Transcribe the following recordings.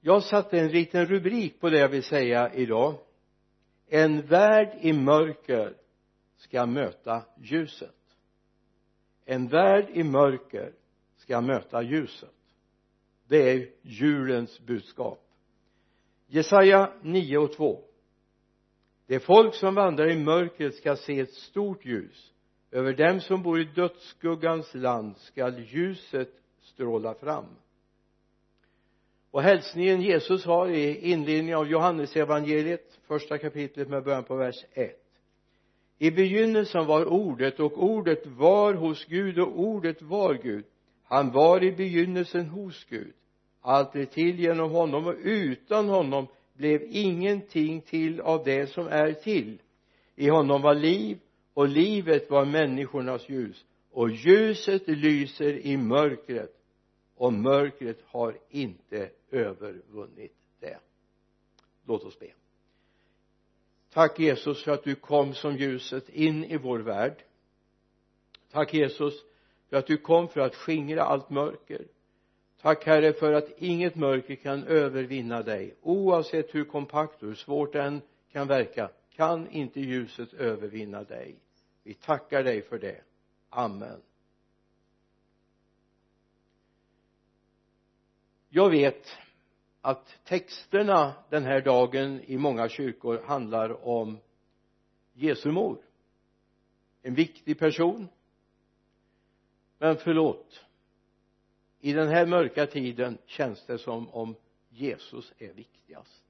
jag satte en liten rubrik på det jag vill säga idag. En värld i mörker ska möta ljuset. En värld i mörker ska möta ljuset. Det är julens budskap. Jesaja 9 och 2 det folk som vandrar i mörkret ska se ett stort ljus. Över dem som bor i dödsskuggans land skall ljuset stråla fram och hälsningen Jesus har i inledningen av Johannesevangeliet första kapitlet med början på vers 1 i begynnelsen var ordet och ordet var hos Gud och ordet var Gud. Han var i begynnelsen hos Gud. Allt är till genom honom och utan honom blev ingenting till av det som är till. I honom var liv och livet var människornas ljus. Och ljuset lyser i mörkret och mörkret har inte övervunnit det. Låt oss be. Tack Jesus för att du kom som ljuset in i vår värld. Tack Jesus för att du kom för att skingra allt mörker. Tack herre för att inget mörker kan övervinna dig. Oavsett hur kompakt och hur svårt det än kan verka kan inte ljuset övervinna dig. Vi tackar dig för det. Amen. Jag vet att texterna den här dagen i många kyrkor handlar om Jesu mor. En viktig person. Men förlåt i den här mörka tiden känns det som om Jesus är viktigast.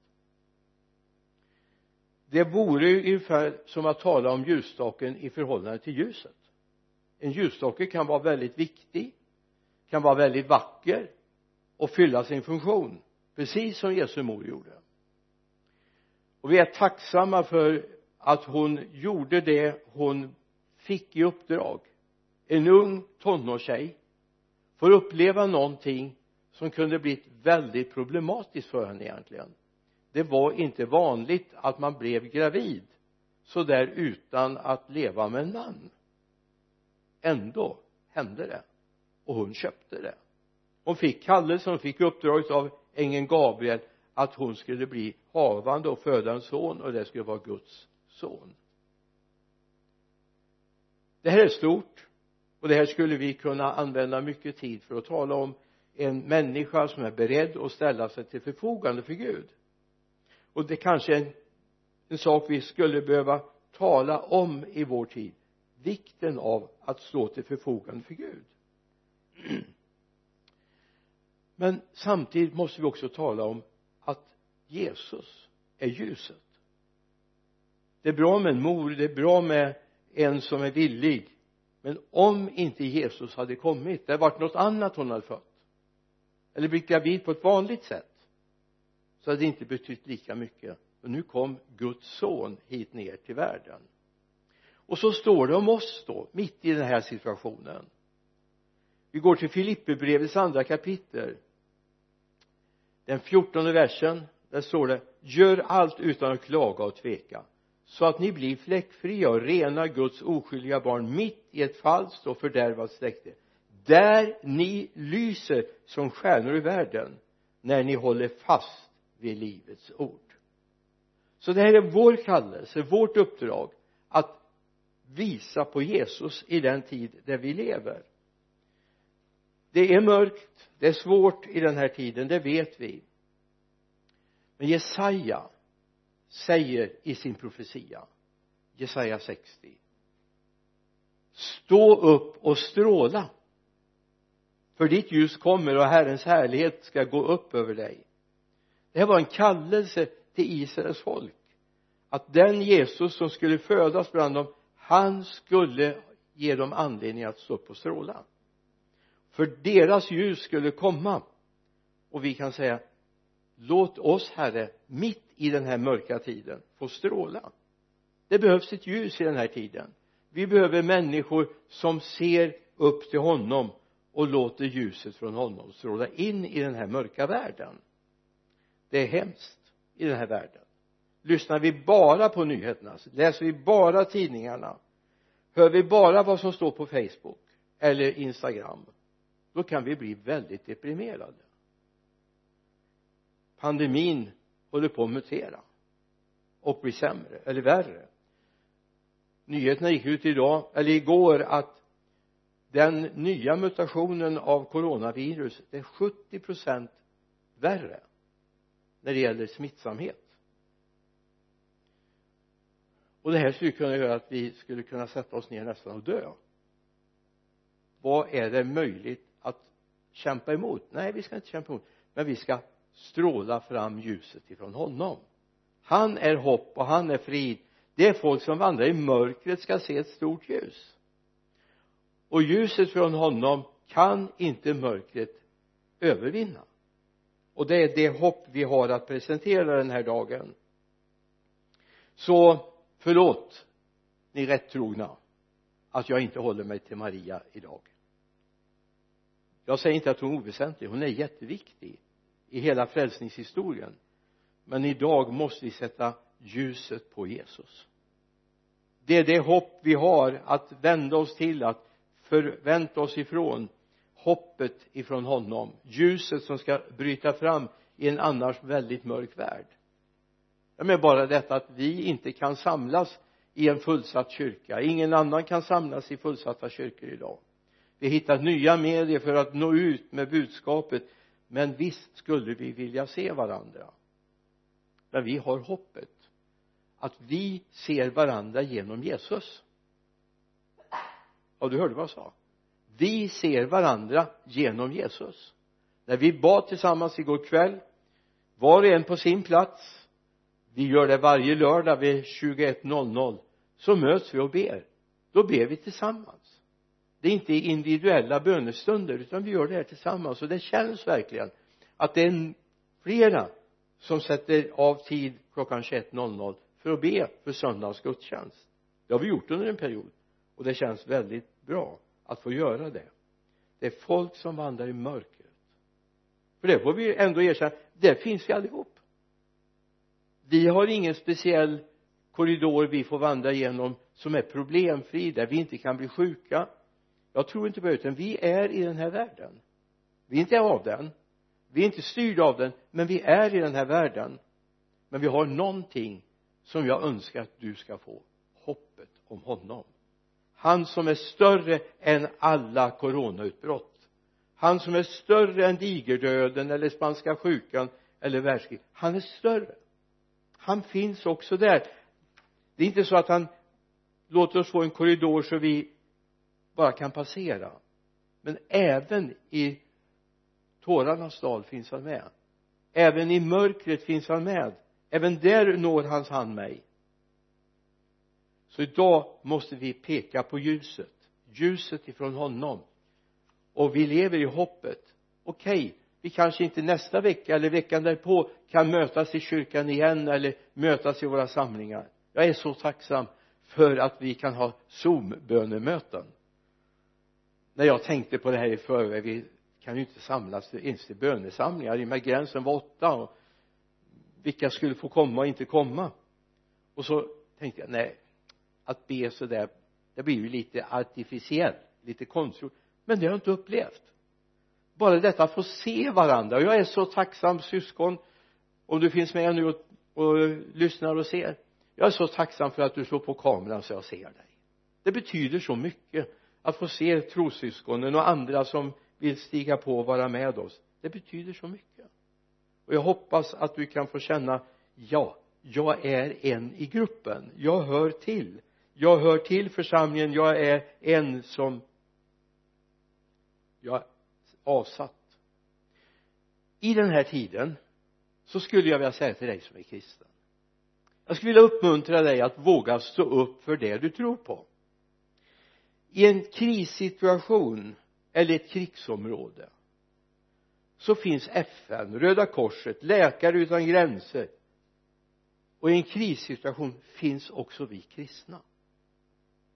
Det vore ungefär som att tala om ljusstaken i förhållande till ljuset. En ljusstake kan vara väldigt viktig kan vara väldigt vacker och fylla sin funktion precis som Jesu mor gjorde. Och vi är tacksamma för att hon gjorde det hon fick i uppdrag. En ung tonårstjej får uppleva någonting som kunde blivit väldigt problematiskt för henne egentligen. Det var inte vanligt att man blev gravid så där utan att leva med en man. Ändå hände det och hon köpte det hon fick kallelse, hon fick uppdraget av ängeln Gabriel att hon skulle bli havande och föda en son och det skulle vara Guds son. Det här är stort och det här skulle vi kunna använda mycket tid för att tala om en människa som är beredd att ställa sig till förfogande för Gud. Och det kanske är en, en sak vi skulle behöva tala om i vår tid. Vikten av att stå till förfogande för Gud. men samtidigt måste vi också tala om att Jesus är ljuset. Det är bra med en mor, det är bra med en som är villig. Men om inte Jesus hade kommit det hade varit något annat hon hade fött. Eller blivit gravid på ett vanligt sätt så hade det inte betytt lika mycket. Och nu kom Guds son hit ner till världen. Och så står det om oss då mitt i den här situationen. Vi går till Filipperbrevets andra kapitel den fjortonde versen där står det gör allt utan att klaga och tveka så att ni blir fläckfria och rena Guds oskyldiga barn mitt i ett falskt och fördärvat släkte där ni lyser som stjärnor i världen när ni håller fast vid livets ord. Så det här är vår kallelse, vårt uppdrag att visa på Jesus i den tid där vi lever det är mörkt, det är svårt i den här tiden, det vet vi. Men Jesaja säger i sin profetia Jesaja 60 stå upp och stråla för ditt ljus kommer och Herrens härlighet ska gå upp över dig. Det här var en kallelse till Israels folk att den Jesus som skulle födas bland dem han skulle ge dem anledning att stå upp och stråla för deras ljus skulle komma. Och vi kan säga låt oss herre mitt i den här mörka tiden få stråla. Det behövs ett ljus i den här tiden. Vi behöver människor som ser upp till honom och låter ljuset från honom stråla in i den här mörka världen. Det är hemskt i den här världen. Lyssnar vi bara på nyheterna läser vi bara tidningarna hör vi bara vad som står på facebook eller instagram då kan vi bli väldigt deprimerade. Pandemin håller på att mutera och bli sämre eller värre. Nyheterna gick ut idag eller igår att den nya mutationen av coronavirus är 70 procent värre när det gäller smittsamhet. Och det här skulle kunna göra att vi skulle kunna sätta oss ner nästan och dö. Vad är det möjligt kämpa emot. Nej vi ska inte kämpa emot. Men vi ska stråla fram ljuset ifrån honom. Han är hopp och han är frid. Det är folk som vandrar i mörkret ska se ett stort ljus. Och ljuset från honom kan inte mörkret övervinna. Och det är det hopp vi har att presentera den här dagen. Så förlåt ni rättrogna att jag inte håller mig till Maria idag jag säger inte att hon är oväsentlig. Hon är jätteviktig i hela frälsningshistorien. Men idag måste vi sätta ljuset på Jesus. Det är det hopp vi har att vända oss till att förvänta oss ifrån hoppet ifrån honom. Ljuset som ska bryta fram i en annars väldigt mörk värld. Jag menar bara detta att vi inte kan samlas i en fullsatt kyrka. Ingen annan kan samlas i fullsatta kyrkor idag vi hittar nya medier för att nå ut med budskapet men visst skulle vi vilja se varandra. Men vi har hoppet att vi ser varandra genom Jesus. Ja du hörde vad jag sa. Vi ser varandra genom Jesus. När vi bad tillsammans igår kväll var och en på sin plats vi gör det varje lördag vid 21.00 så möts vi och ber. Då ber vi tillsammans det är inte individuella bönestunder utan vi gör det här tillsammans. Och det känns verkligen att det är flera som sätter av tid klockan 21.00 för att be för söndagens gudstjänst. Det har vi gjort under en period och det känns väldigt bra att få göra det. Det är folk som vandrar i mörkret. För det får vi ändå erkänna där finns vi allihop. Vi har ingen speciell korridor vi får vandra igenom som är problemfri där vi inte kan bli sjuka jag tror inte på det utan vi är i den här världen. Vi är inte av den. Vi är inte styrda av den men vi är i den här världen. Men vi har någonting som jag önskar att du ska få. Hoppet om honom. Han som är större än alla coronautbrott. Han som är större än digerdöden eller spanska sjukan eller världskriget. han är större. Han finns också där. Det är inte så att han låter oss få en korridor så vi bara kan passera. Men även i tårarnas dal finns han med. Även i mörkret finns han med. Även där når hans hand mig. Så idag måste vi peka på ljuset. Ljuset ifrån honom. Och vi lever i hoppet. Okej okay, vi kanske inte nästa vecka eller veckan därpå kan mötas i kyrkan igen eller mötas i våra samlingar. Jag är så tacksam för att vi kan ha zoom-bönemöten när jag tänkte på det här i förväg vi kan ju inte samlas ens till bönesamlingar. I och med gränsen var åtta och vilka skulle få komma och inte komma? Och så tänkte jag nej att be sådär det blir ju lite artificiellt lite konstgjort. Men det har jag inte upplevt. Bara detta att få se varandra. Och jag är så tacksam syskon om du finns med nu och, och lyssnar och ser. Jag är så tacksam för att du slår på kameran så jag ser dig. Det betyder så mycket att få se trossyskonen och andra som vill stiga på och vara med oss. Det betyder så mycket. Och jag hoppas att du kan få känna ja jag är en i gruppen. Jag hör till. Jag hör till församlingen. Jag är en som jag är avsatt. I den här tiden så skulle jag vilja säga till dig som är kristen. Jag skulle vilja uppmuntra dig att våga stå upp för det du tror på i en krissituation eller ett krigsområde så finns FN, Röda korset, Läkare utan gränser. Och i en krissituation finns också vi kristna.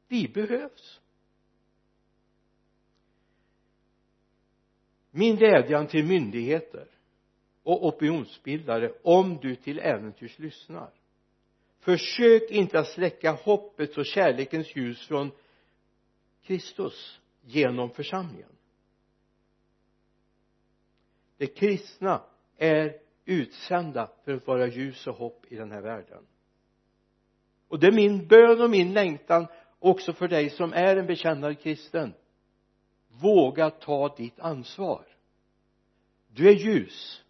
Vi behövs. Min vädjan till myndigheter och opinionsbildare om du till äventyrs lyssnar försök inte att släcka hoppets och kärlekens ljus från Kristus genom församlingen. Det kristna är utsända för att vara ljus och hopp i den här världen. Och det är min bön och min längtan också för dig som är en bekännande kristen. Våga ta ditt ansvar. Du är ljus.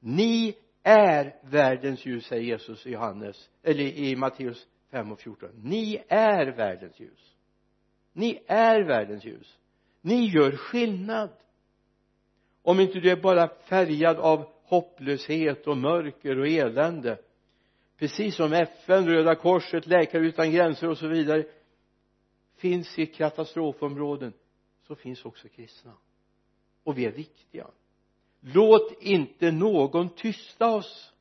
Ni är världens ljus säger Jesus i Johannes eller i Matteus 5 och 14 ni är världens ljus ni är världens ljus. Ni gör skillnad. Om inte du är bara färgad av hopplöshet och mörker och elände precis som FN, Röda korset, Läkare utan gränser och så vidare finns i katastrofområden så finns också kristna. Och vi är viktiga låt inte någon tysta oss.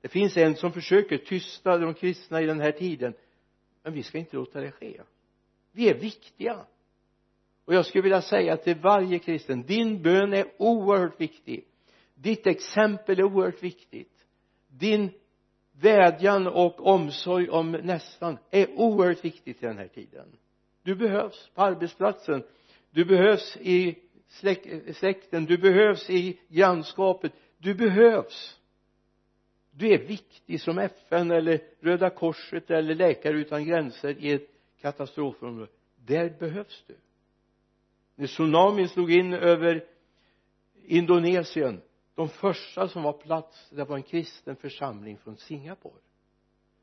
Det finns en som försöker tysta de kristna i den här tiden men vi ska inte låta det ske vi är viktiga. Och jag skulle vilja säga till varje kristen din bön är oerhört viktig. Ditt exempel är oerhört viktigt. Din vädjan och omsorg om nästan är oerhört viktigt i den här tiden. Du behövs på arbetsplatsen. Du behövs i släkten. Du behövs i grannskapet. Du behövs. Du är viktig som FN eller Röda korset eller Läkare utan gränser i ett katastrofområde där behövs du. När tsunamin slog in över Indonesien de första som var plats det var en kristen församling från Singapore.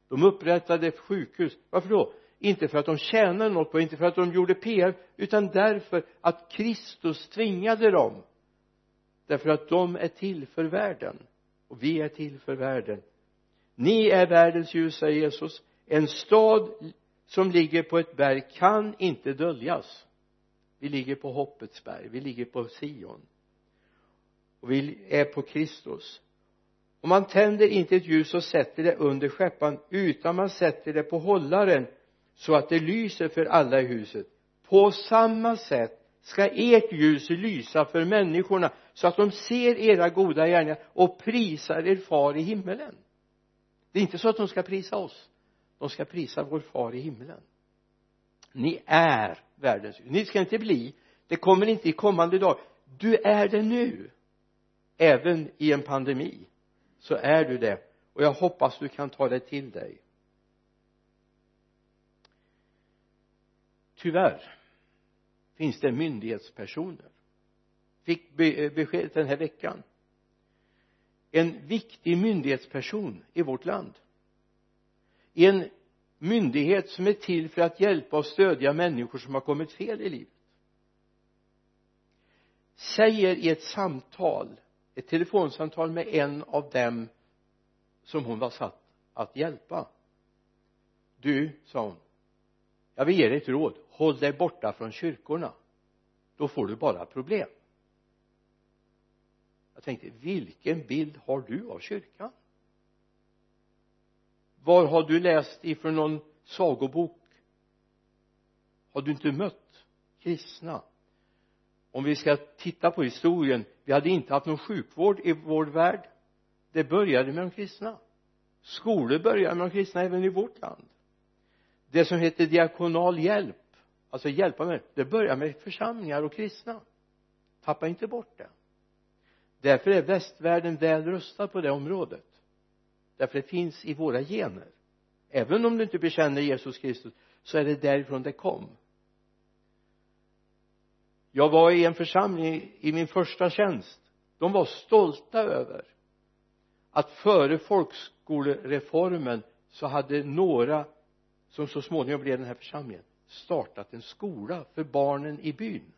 De upprättade ett sjukhus. Varför då? Inte för att de tjänade något på inte för att de gjorde PR utan därför att Kristus tvingade dem. Därför att de är till för världen. Och vi är till för världen. Ni är världens ljus säger Jesus. En stad som ligger på ett berg kan inte döljas. Vi ligger på hoppets berg. Vi ligger på Sion. Och vi är på Kristus. Och man tänder inte ett ljus och sätter det under skeppan utan man sätter det på hållaren så att det lyser för alla i huset. På samma sätt ska ert ljus lysa för människorna så att de ser era goda gärningar och prisar er far i himmelen. Det är inte så att de ska prisa oss de ska prisa vår far i himlen ni är världens ni ska inte bli det kommer inte i kommande dag. Du är det nu. Även i en pandemi så är du det. Och jag hoppas du kan ta det till dig. Tyvärr finns det myndighetspersoner. Fick eh, besked den här veckan. En viktig myndighetsperson i vårt land en myndighet som är till för att hjälpa och stödja människor som har kommit fel i livet. Säger i ett samtal ett telefonsamtal med en av dem som hon var satt att hjälpa. Du sa hon jag vill ge dig ett råd. Håll dig borta från kyrkorna. Då får du bara problem. Jag tänkte vilken bild har du av kyrkan? Var har du läst ifrån någon sagobok? Har du inte mött kristna? Om vi ska titta på historien vi hade inte haft någon sjukvård i vår värld. Det började med de kristna. Skolor började med de kristna även i vårt land. Det som heter diakonal hjälp alltså hjälpa med det börjar med församlingar och kristna. Tappa inte bort det. Därför är västvärlden väl rustad på det området därför det finns i våra gener. Även om du inte bekänner Jesus Kristus så är det därifrån det kom. Jag var i en församling i min första tjänst. De var stolta över att före folkskolereformen så hade några som så småningom blev den här församlingen startat en skola för barnen i byn.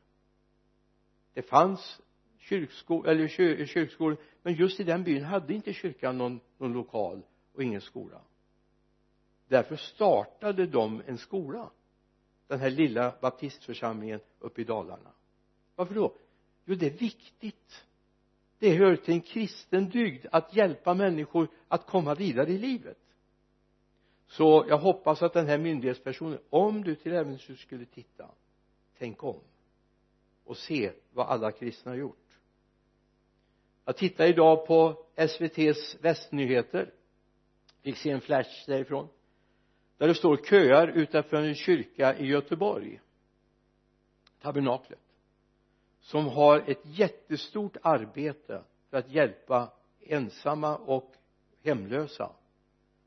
Det fanns kyrkskol eller kyr, kyrkskolor men just i den byn hade inte kyrkan någon, någon lokal och ingen skola. Därför startade de en skola den här lilla baptistförsamlingen uppe i Dalarna. Varför då? Jo det är viktigt. Det hör till en kristen dygd att hjälpa människor att komma vidare i livet. Så jag hoppas att den här myndighetspersonen om du till äventyrs skulle titta tänk om och se vad alla kristna har gjort jag tittade idag på SVTs västnyheter. Fick se en flash därifrån. Där det står köar utanför en kyrka i Göteborg. Tabernaklet. Som har ett jättestort arbete för att hjälpa ensamma och hemlösa.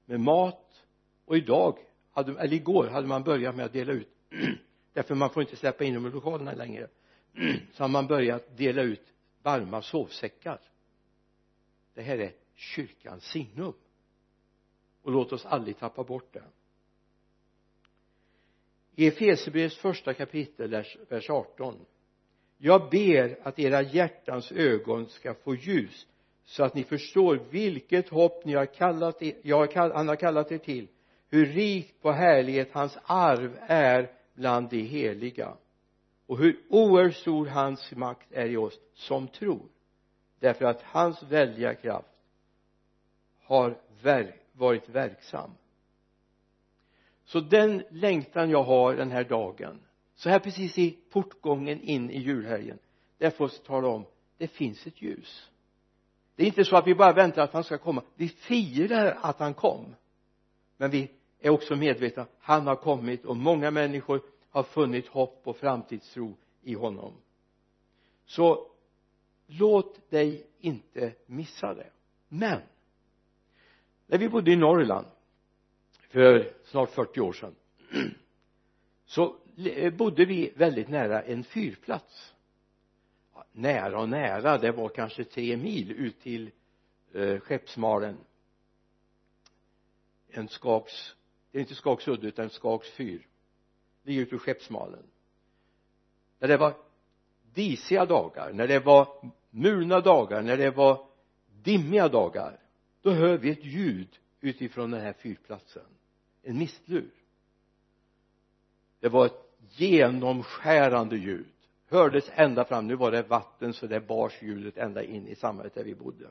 Med mat. Och idag hade, eller igår hade man börjat med att dela ut. Därför man får inte släppa in dem i lokalerna längre. Så har man börjat dela ut varma sovsäckar. Det här är kyrkans signum. Och låt oss aldrig tappa bort det i Efesierbrevets första kapitel vers 18 jag ber att era hjärtans ögon ska få ljus så att ni förstår vilket hopp ni har kallat er, jag han har kallat er till hur rikt på härlighet hans arv är bland de heliga och hur oerhört stor hans makt är i oss som tror. Därför att hans väldiga kraft har varit verksam. Så den längtan jag har den här dagen så här precis i portgången in i julhelgen där får jag tala om det finns ett ljus. Det är inte så att vi bara väntar att han ska komma. Vi firar att han kom. Men vi är också medvetna han har kommit och många människor har funnit hopp och framtidstro i honom. Så låt dig inte missa det. Men när vi bodde i Norrland för snart 40 år sedan så eh, bodde vi väldigt nära en fyrplats. Nära och nära det var kanske tre mil ut till eh, Skeppsmalen en Skaks det är inte Skaks udde utan Skaks fyr ligger ute ur Skeppsmalen. När det var disiga dagar när det var mulna dagar när det var dimmiga dagar då hör vi ett ljud utifrån den här fyrplatsen. En mistlur. Det var ett genomskärande ljud. Hördes ända fram. Nu var det vatten så det bars ljudet ända in i samhället där vi bodde.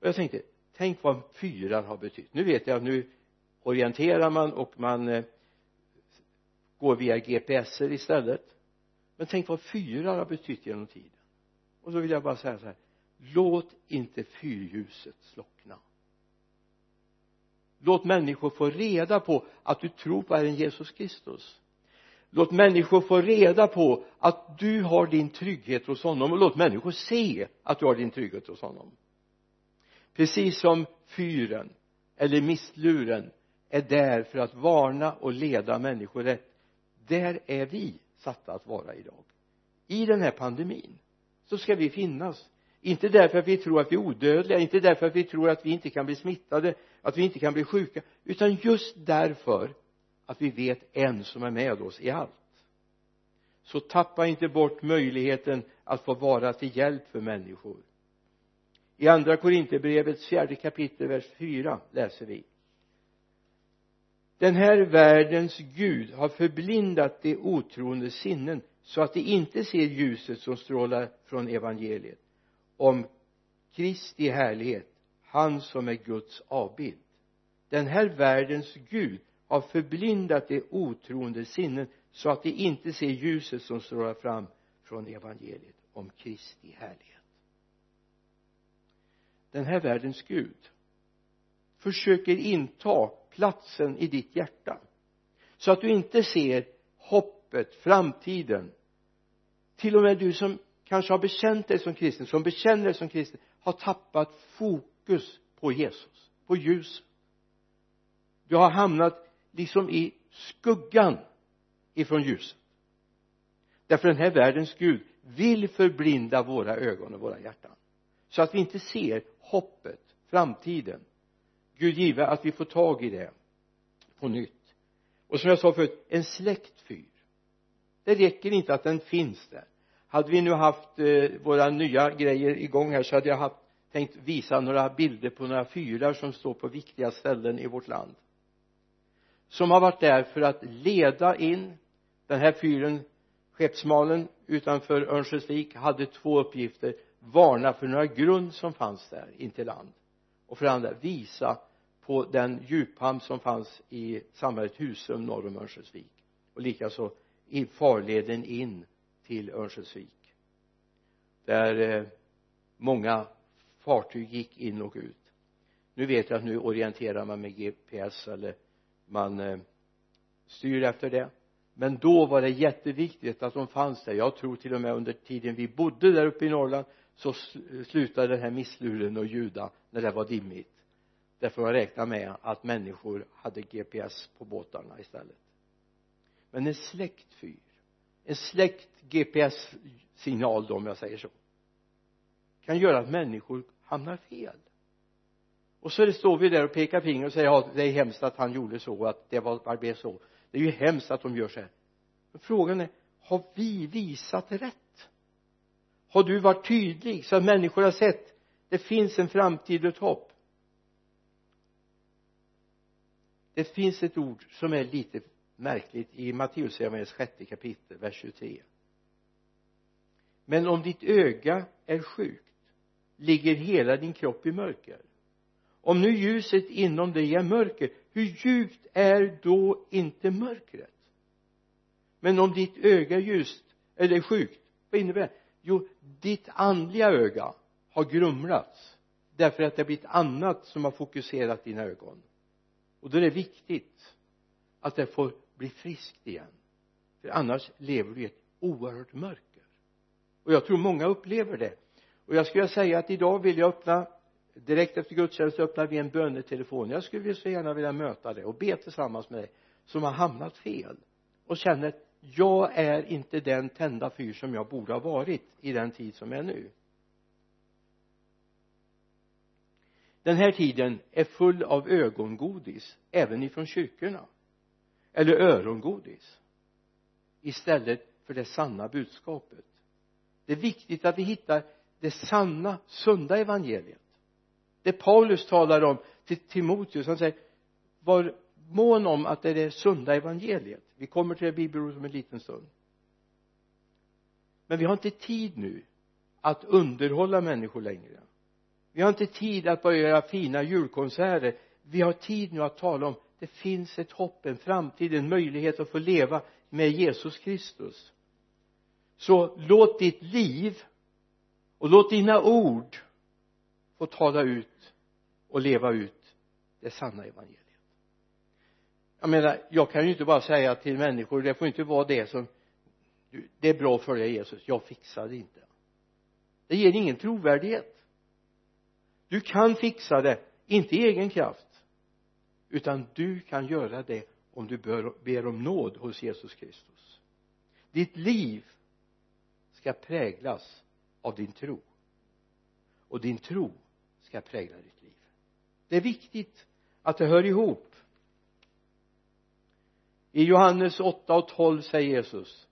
Och jag tänkte tänk vad fyrar har betytt. Nu vet jag att nu orienterar man och man eh, går via GPSer istället. Men tänk vad fyrar har betytt genom tiden. Och så vill jag bara säga så här. Låt inte fyrljuset slockna. Låt människor få reda på att du tror på Herren Jesus Kristus. Låt människor få reda på att du har din trygghet hos honom. Och låt människor se att du har din trygghet hos honom. Precis som fyren eller mistluren är där för att varna och leda människor rätt där är vi satta att vara idag. I den här pandemin så ska vi finnas. Inte därför att vi tror att vi är odödliga inte därför att vi tror att vi inte kan bli smittade att vi inte kan bli sjuka utan just därför att vi vet en som är med oss i allt. Så tappa inte bort möjligheten att få vara till hjälp för människor. I andra korinthierbrevets fjärde kapitel vers 4 läser vi den här världens Gud har förblindat de otroende sinnen så att de inte ser ljuset som strålar från evangeliet. Om Kristi härlighet han som är Guds avbild. Den här världens Gud har förblindat de otroende sinnen så att de inte ser ljuset som strålar fram från evangeliet om Kristi härlighet. Den här världens Gud försöker inta platsen i ditt hjärta. Så att du inte ser hoppet, framtiden. Till och med du som kanske har bekänt dig som kristen, som bekänner dig som kristen har tappat fokus på Jesus, på ljuset. Du har hamnat liksom i skuggan ifrån ljuset. Därför den här världens Gud vill förblinda våra ögon och våra hjärtan. Så att vi inte ser hoppet, framtiden. Gud give att vi får tag i det på nytt. Och som jag sa förut en släktfyr det räcker inte att den finns där. Hade vi nu haft eh, våra nya grejer igång här så hade jag haft tänkt visa några bilder på några fyrar som står på viktiga ställen i vårt land. Som har varit där för att leda in den här fyren Skeppsmalen utanför Örnsköldsvik hade två uppgifter. Varna för några grund som fanns där intill land och för det andra visa på den djuphamn som fanns i samhället Husum norr om Örnsköldsvik. Och likaså i farleden in till Örnsköldsvik. Där eh, många fartyg gick in och ut. Nu vet jag att nu orienterar man med GPS eller man eh, styr efter det. Men då var det jätteviktigt att de fanns där. Jag tror till och med under tiden vi bodde där uppe i Norrland så slutade den här missluren och ljuda när det var dimmigt. Därför man räknade med att människor hade GPS på båtarna istället. Men en släckt fyr en släckt GPS-signal då om jag säger så kan göra att människor hamnar fel. Och så står vi där och pekar finger och säger ja det är hemskt att han gjorde så att det var, blev så. Det är ju hemskt att de gör så här. Men frågan är har vi visat rätt? Har du varit tydlig så att människor har sett det finns en framtid och ett hopp? Det finns ett ord som är lite märkligt i Matteusevangeliets sjätte kapitel vers 23 men om ditt öga är sjukt ligger hela din kropp i mörker. Om nu ljuset inom dig är mörker hur djupt är då inte mörkret? Men om ditt öga är ljust eller sjukt? Vad innebär det? Jo ditt andliga öga har grumlats därför att det har blivit annat som har fokuserat dina ögon. Och då är det viktigt att det får bli friskt igen. För annars lever du i ett oerhört mörker. Och jag tror många upplever det. Och jag skulle säga att idag vill jag öppna direkt efter gudstjänst öppnar vi en bönetelefon. Jag skulle så gärna vilja möta dig och be tillsammans med dig som har hamnat fel och känner jag är inte den tända fyr som jag borde ha varit i den tid som är nu. Den här tiden är full av ögongodis även ifrån kyrkorna. Eller örongodis. Istället för det sanna budskapet. Det är viktigt att vi hittar det sanna sunda evangeliet. Det Paulus talar om till Timoteus han säger var mån om att det är det sunda evangeliet. Vi kommer till det bibelordet om en liten stund. Men vi har inte tid nu att underhålla människor längre. Vi har inte tid att bara göra fina julkonserter. Vi har tid nu att tala om det finns ett hopp, en framtid, en möjlighet att få leva med Jesus Kristus. Så låt ditt liv och låt dina ord få tala ut och leva ut det sanna evangeliet jag menar jag kan ju inte bara säga till människor det får inte vara det som det är bra att följa Jesus. Jag fixar det inte. Det ger ingen trovärdighet. Du kan fixa det inte i egen kraft utan du kan göra det om du ber om nåd hos Jesus Kristus. Ditt liv ska präglas av din tro. Och din tro ska prägla ditt liv. Det är viktigt att det hör ihop i Johannes 8 och 12 säger Jesus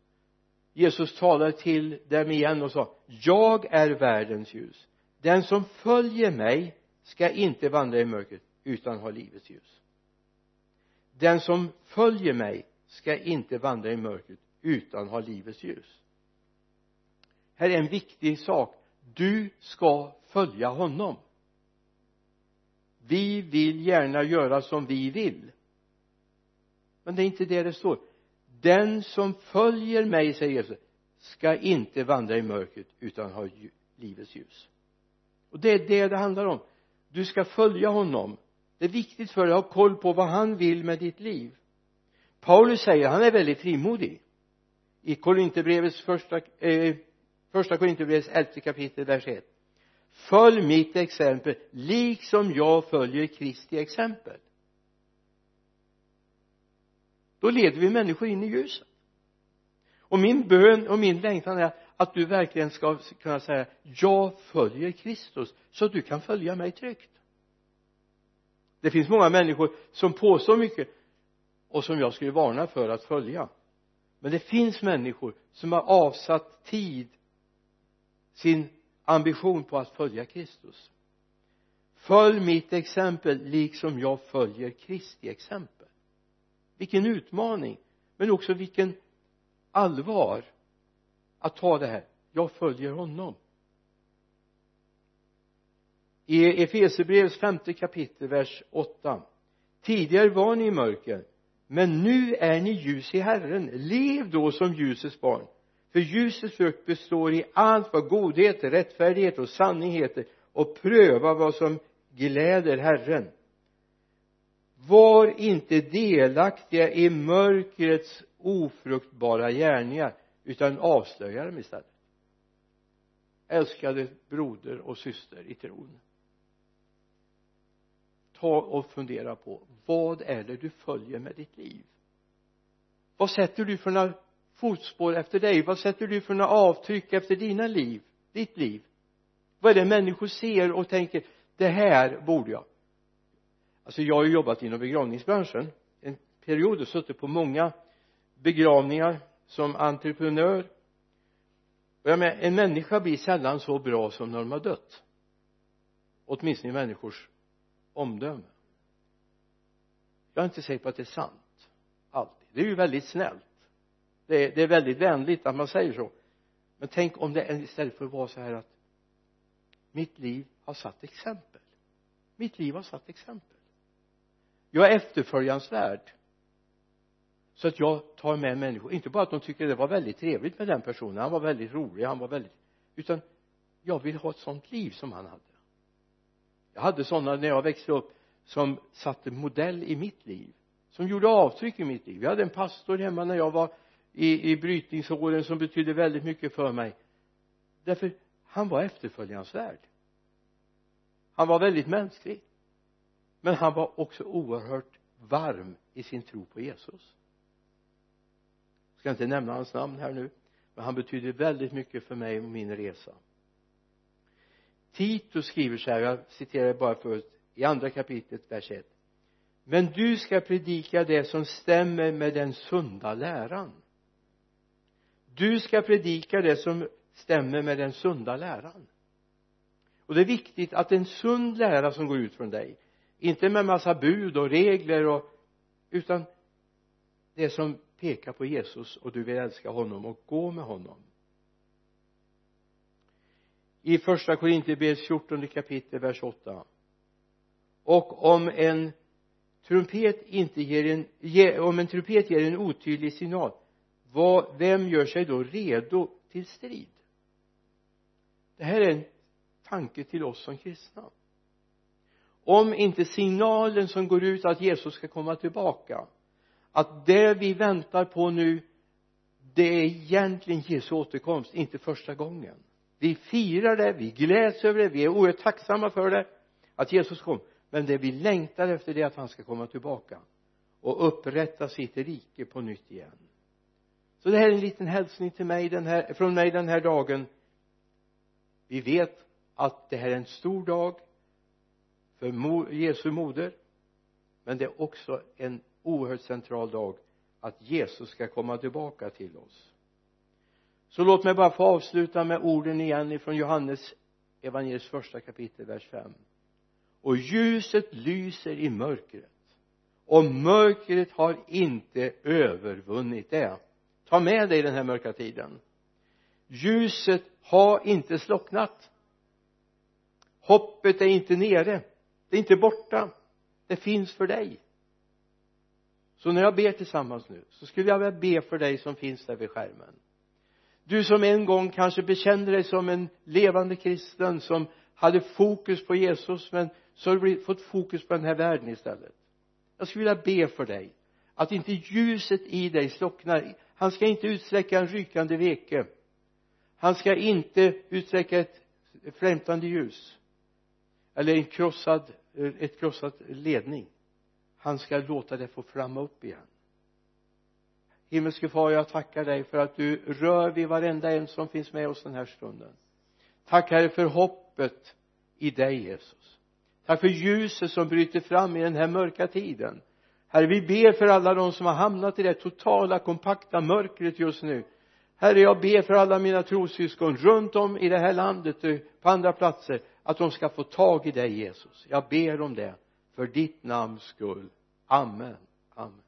Jesus talade till dem igen och sa jag är världens ljus. Den som följer mig ska inte vandra i mörkret utan ha livets ljus. Den som följer mig ska inte vandra i mörkret utan ha livets ljus. Här är en viktig sak. Du ska följa honom. Vi vill gärna göra som vi vill men det är inte det det står. Den som följer mig säger Jesus ska inte vandra i mörkret utan ha livets ljus. Och det är det det handlar om. Du ska följa honom. Det är viktigt för dig att ha koll på vad han vill med ditt liv. Paulus säger han är väldigt frimodig. I Korinthierbrevets första eh, första Korinthierbrevets elfte kapitel vers 1 följ mitt exempel liksom jag följer Kristi exempel då leder vi människor in i ljuset. Och min bön och min längtan är att du verkligen ska kunna säga jag följer Kristus så att du kan följa mig tryggt. Det finns många människor som påstår mycket och som jag skulle varna för att följa. Men det finns människor som har avsatt tid sin ambition på att följa Kristus. Följ mitt exempel liksom jag följer Kristi exempel vilken utmaning. Men också vilken allvar att ta det här. Jag följer honom. I Efesierbrevets femte kapitel vers 8 tidigare var ni i mörker men nu är ni ljus i Herren. Lev då som ljusets barn. För ljusets frukt består i allt vad godhet, rättfärdighet och sanning heter och pröva vad som gläder Herren var inte delaktiga i mörkrets ofruktbara gärningar utan avslöja dem istället. Älskade broder och syster i tron. Ta och fundera på vad är det du följer med ditt liv? Vad sätter du för några fotspår efter dig? Vad sätter du för några avtryck efter dina liv ditt liv? Vad är det människor ser och tänker det här borde jag alltså jag har ju jobbat inom begravningsbranschen en period och suttit på många begravningar som entreprenör. Och jag menar en människa blir sällan så bra som när de har dött. Åtminstone i människors omdöme. Jag är inte säker på att det är sant. Alltid. Det är ju väldigt snällt. Det är, det är väldigt vänligt att man säger så. Men tänk om det istället för att vara så här att mitt liv har satt exempel. Mitt liv har satt exempel jag är efterföljansvärd. Så att jag tar med människor. Inte bara att de tycker det var väldigt trevligt med den personen. Han var väldigt rolig han var väldigt utan jag vill ha ett sånt liv som han hade. Jag hade sådana när jag växte upp som satte modell i mitt liv. Som gjorde avtryck i mitt liv. Jag hade en pastor hemma när jag var i, i brytningsåren som betydde väldigt mycket för mig. Därför han var efterföljansvärd. Han var väldigt mänsklig men han var också oerhört varm i sin tro på Jesus. Jag ska inte nämna hans namn här nu men han betydde väldigt mycket för mig och min resa. Titus skriver så här jag citerar bara förut i andra kapitlet vers 1 men du ska predika det som stämmer med den sunda läran. Du ska predika det som stämmer med den sunda läran. Och det är viktigt att en sund lära som går ut från dig inte med massa bud och regler och utan det som pekar på Jesus och du vill älska honom och gå med honom. I första Korinthierbrevets 14 kapitel vers 8 och om en trumpet inte ger en ge, om en trumpet ger en otydlig signal vad, vem gör sig då redo till strid? Det här är en tanke till oss som kristna om inte signalen som går ut att Jesus ska komma tillbaka att det vi väntar på nu det är egentligen Jesu återkomst inte första gången. Vi firar det, vi gläds över det, vi är oerhört tacksamma för det att Jesus kom. Men det vi längtar efter det är att han ska komma tillbaka och upprätta sitt rike på nytt igen. Så det här är en liten hälsning till mig den här, från mig den här dagen. Vi vet att det här är en stor dag för Jesu moder. Men det är också en oerhört central dag att Jesus ska komma tillbaka till oss. Så låt mig bara få avsluta med orden igen ifrån Johannes evangeliets första kapitel vers 5 och ljuset lyser i mörkret och mörkret har inte övervunnit det. Ta med dig den här mörka tiden. Ljuset har inte slocknat. Hoppet är inte nere det är inte borta. Det finns för dig. Så när jag ber tillsammans nu så skulle jag vilja be för dig som finns där vid skärmen. Du som en gång kanske bekände dig som en levande kristen som hade fokus på Jesus men så har du fått fokus på den här världen istället. Jag skulle vilja be för dig att inte ljuset i dig slocknar. Han ska inte utsträcka en rykande veke. Han ska inte utsträcka ett flämtande ljus eller en krossad Eh, ett krossat ledning. Han ska låta det få flamma upp igen. Himmelske far jag tackar dig för att du rör vid varenda en som finns med oss den här stunden. Tack herre för hoppet i dig Jesus. Tack för ljuset som bryter fram i den här mörka tiden. Herre vi ber för alla de som har hamnat i det totala kompakta mörkret just nu. Herre jag ber för alla mina trossyskon runt om i det här landet och på andra platser att de ska få tag i dig Jesus. Jag ber om det för ditt namns skull. Amen. Amen.